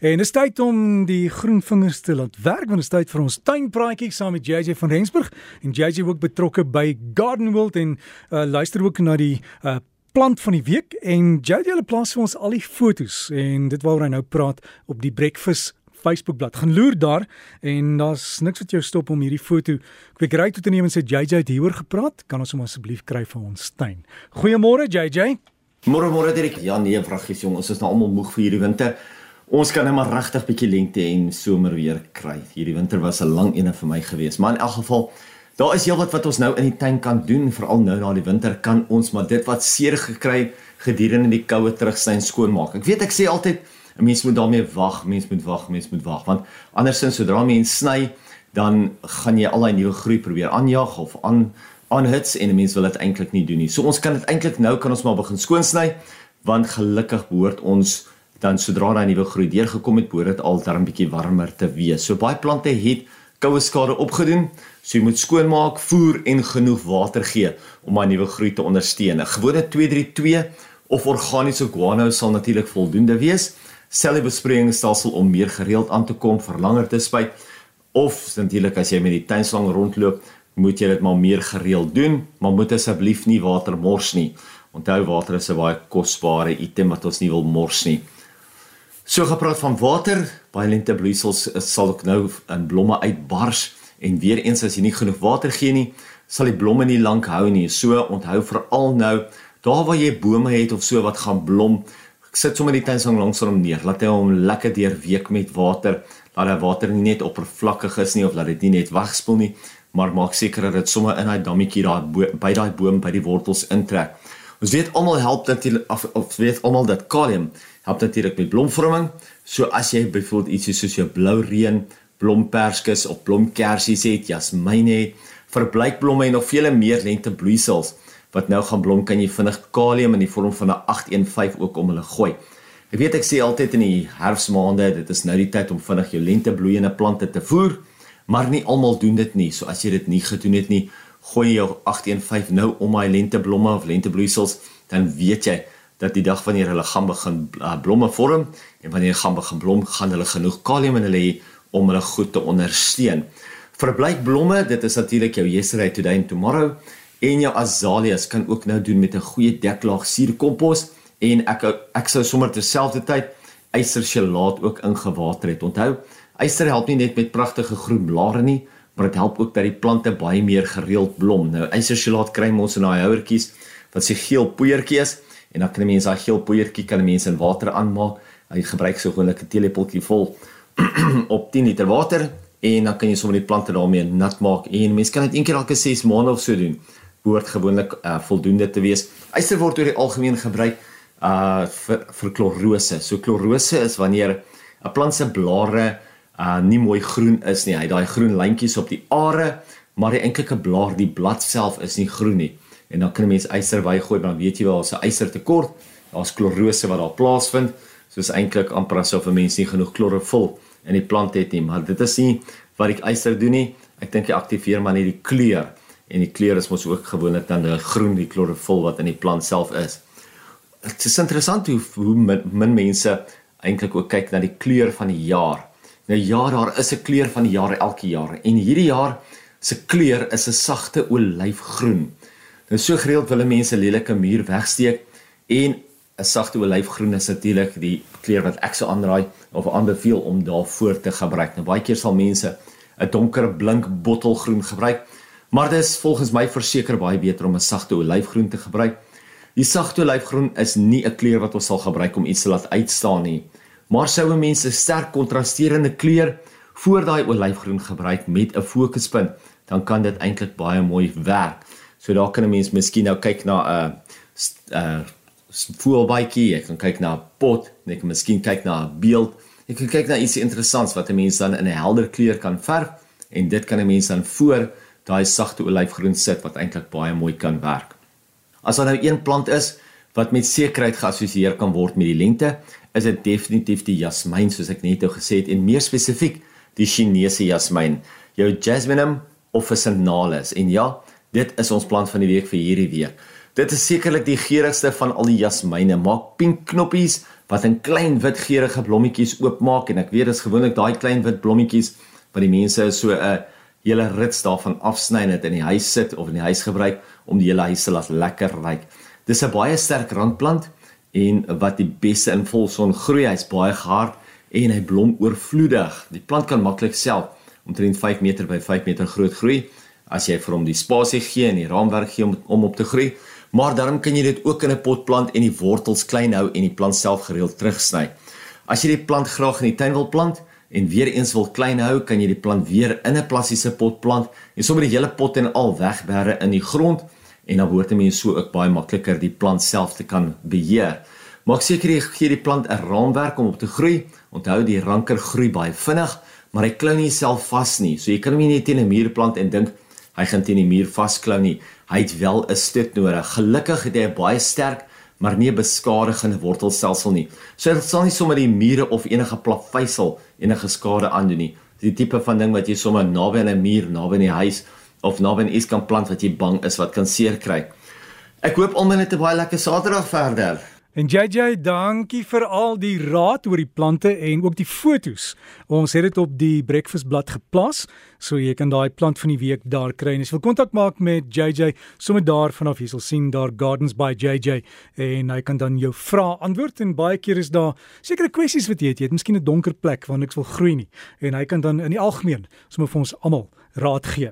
En dis tyd om die groen vingers te laat werk want dit is tyd vir ons tuinpraatjie saam met JJ van Rensburg en JJ ook betrokke by Garden World en uh, luister ook na die uh, plant van die week en JJ hulle plaas vir ons al die fotos en dit waaroor hy nou praat op die breakfast Facebookblad. Gaan loer daar en daar's niks wat jou stop om hierdie foto kwikry toe te neem en sê JJ het hieroor gepraat. Kan ons hom asseblief kry vir ons tuin? Goeiemôre JJ. Môre môre Dirk. Ja nee, vraggies jong, ons is nou almal moeg vir hierdie winter. Ons kan net maar regtig bietjie lente en somer weer kry. Hierdie winter was 'n lang een vir my gewees, maar in elk geval Daar is heelwat wat ons nou in die tuin kan doen, veral nou na die winter kan ons maar dit wat seer gekry gedurende die koue terugsny skoonmaak. Ek weet ek sê altyd 'n mens moet daarmee wag, mens moet wag, mens moet wag, want andersins sodra mens sny, dan gaan jy al daai nuwe groei probeer aanjaag of aan aanhits en mens wil dit eintlik nie doen nie. So ons kan dit eintlik nou kan ons maar begin skoonsny, want gelukkig behoort ons dan sodra daai nuwe groei deurgekom het, behoort dit al darm bietjie warmer te wees. So baie plante het koue skade opgedoen, so jy moet skoonmaak, voer en genoeg water gee om daai nuwe groei te ondersteun. 'n Gewone 232 of organiese guano sal natuurlik voldoende wees selfbespreiingsstelsel om meer gereeld aan te kom vir langer spuit of natuurlik as jy met die tuinslang rondloop moet jy dit maar meer gereeld doen maar moet asseblief nie water mors nie onthou water is 'n baie kosbare item wat ons nie wil mors nie so gepraat van water baie lente bloeisels sal ook nou in blomme uitbars en weer eens as jy nie genoeg water gee nie sal die blomme nie lank hou nie so onthou veral nou daar waar jy bome het of so wat gaan blom sit sommer die tuinsang langs hom neer. Laat hy hom lekker deurweek met water. Laat hy water nie net oppervlakkig is nie of laat dit nie net wegspoel nie, maar maak seker dat dit sommer in daai dammetjie daar by daai boom by die wortels intrek. Ons weet almal help dat jy of, of weet almal dat kalium help natuurlik met blomvorming. So as jy byvoorbeeld ietsie soos jou blou reën, blomperskes of blomkersies het, jasmiene het, verbleikblomme en nog vele meer lente bloeisels wat nou gaan blom, kan jy vinnig kalium in die vorm van 'n 815 ook om hulle gooi. Ek weet ek sê altyd in die herfsmaande, dit is nou die tyd om vinnig jou lentebloeiende plante te voer, maar nie almal doen dit nie. So as jy dit nie gedoen het nie, gooi jou 815 nou om daai lenteblomme of lentebloeisels, dan weet jy dat die dag wanneer hulle gaan begin uh, blomme vorm en wanneer hulle gaan begin blom, gaan hulle genoeg kalium in hulle hê om hulle goed te ondersteun. Verblyk blomme, dit is natuurlik jou yesterday, today and tomorrow en jou azaleas kan ook nou doen met 'n goeie deklaag suurkompos en ek ek sou sommer terselfdertyd eistergelaat ook ingewater het. Onthou, eister help nie net met pragtige groen blare nie, maar dit help ook dat die plante baie meer gereeld blom. Nou eistergelaat kry ons in daai houertjies wat se geel poeiertjie is en dan kan mense daai geel poeiertjie kan mense in water aanmaak. Hy gebruik so 'n teelepeltjie vol op 10 liter water en dan kan jy sommer die plante daarmee nat maak en mense kan dit een keer elke 6 maande of so doen behoort gewoonlik uh, voldoende te wees. Yster word oor die algemeen gebruik uh vir vir klorose. So klorose is wanneer 'n plant se blare uh nie mooi groen is nie. Hy daai groen lyntjies op die are, maar die enkelike blaar, die blad self is nie groen nie. En dan kan 'n mens yster bygooi, dan weet jy wel as 'n yster tekort, daar's klorose wat daar plaasvind. Soos eintlik amper asof 'n mens nie genoeg klorofil in die plant het nie, maar dit is nie wat ek yster doen nie. Ek dink jy aktiveer maar net die kleur en die kleur is mos ook gewoonlik dan 'n groen die klorofil wat in die plant self is. Dit is interessant hoe hoe min, min mense eintlik ook kyk na die kleur van die jaar. Nou ja, daar is 'n kleur van die jaar elke jaar en hierdie jaar se kleur is 'n sagte olyfgroen. Nou so gereeld wil mense lelike muur wegsteek en 'n sagte olyfgroen is natuurlik die kleur wat ek sou aanraai of aanbeveel om daarvoor te gebruik. Nou baie keer sal mense 'n donker blink bottelgroen gebruik Maar dit is volgens my verseker baie beter om 'n sagte olyfgroen te gebruik. Die sagte olyfgroen is nie 'n kleur wat ons sal gebruik om iets te laat uitstaan nie. Maar sou 'n mens 'n sterk kontrasterende kleur voor daai olyfgroen gebruik met 'n fokuspunt, dan kan dit eintlik baie mooi werk. So daar kan 'n mens miskien nou kyk na 'n 'n voelbytjie, jy kan kyk na 'n pot, jy kan miskien kyk na 'n beeld. Jy kan kyk na iets interessants wat 'n mens dan in 'n helder kleur kan verf en dit kan 'n mens dan voor daai sagte olyfgroen sit wat eintlik baie mooi kan werk. As daar nou een plant is wat met sekerheid geassosieer kan word met die lente, is dit definitief die jasmiin soos ek net nou gesê het en meer spesifiek die Chinese jasmiin, jou Jasminum officinalis. En ja, dit is ons plant van die week vir hierdie week. Dit is sekerlik die geurigste van al die jasmiene. Maak pink knoppies wat in klein wit geurende blommetjies oopmaak en ek weet dis gewoonlik daai klein wit blommetjies wat die mense so 'n hele rits daarvan afsny en dit in die huis sit of in die huis gebruik om die hele huis te laat lekker ryk. Dis 'n baie sterk randplant en wat die beste in volson groei. Hy's baie gehard en hy blom oorvloedig. Die plant kan maklik self omtrent 5 meter by 5 meter groot groei as jy vir hom die spasie gee en die raamwerk gee om om op te groei. Maar daarom kan jy dit ook in 'n pot plant en die wortels klein hou en die plant self gereeld terugsny. As jy die plant graag in die tuin wil plant en weer eens wil klein hou, kan jy die plant weer in 'n plastiese pot plant en sommer die hele pot en al wegberre in die grond en dan word 'n mens so ook baie makliker die plant self te kan beheer. Maak seker jy gee die plant 'n raamwerk om op te groei. Onthou die ranker groei baie vinnig, maar hy klou nie self vas nie. So jy kan hom nie net teen 'n muur plant en dink hy gaan teen die muur vasklou nie. Hy het wel 'n steek nodig. Gelukkig het hy 'n baie sterk maar nie beskadigende wortelstelsel nie. So dit sal nie sommer die mure of enige plaveisel enige skade aandoen nie. Die tipe van ding wat jy sommer naby aan 'n muur, naby aan die huis of naby aan iets kan plant wat jy bang is wat kan seer kry. Ek hoop almal het 'n baie lekker Saterdag verder. En JJ, dankie vir al die raad oor die plante en ook die fotos. Ons het dit op die breakfastblad geplaas, so jy kan daai plant van die week daar kry. En as jy wil kontak maak met JJ, sommer daar vanaf jy sal sien daar Gardens by JJ en hy kan dan jou vrae antwoord en baie keer is daar sekere kwessies wat jy het. Jy het miskien 'n donker plek waar niks wil groei nie en hy kan dan in die algemeen sommer vir ons almal raad gee.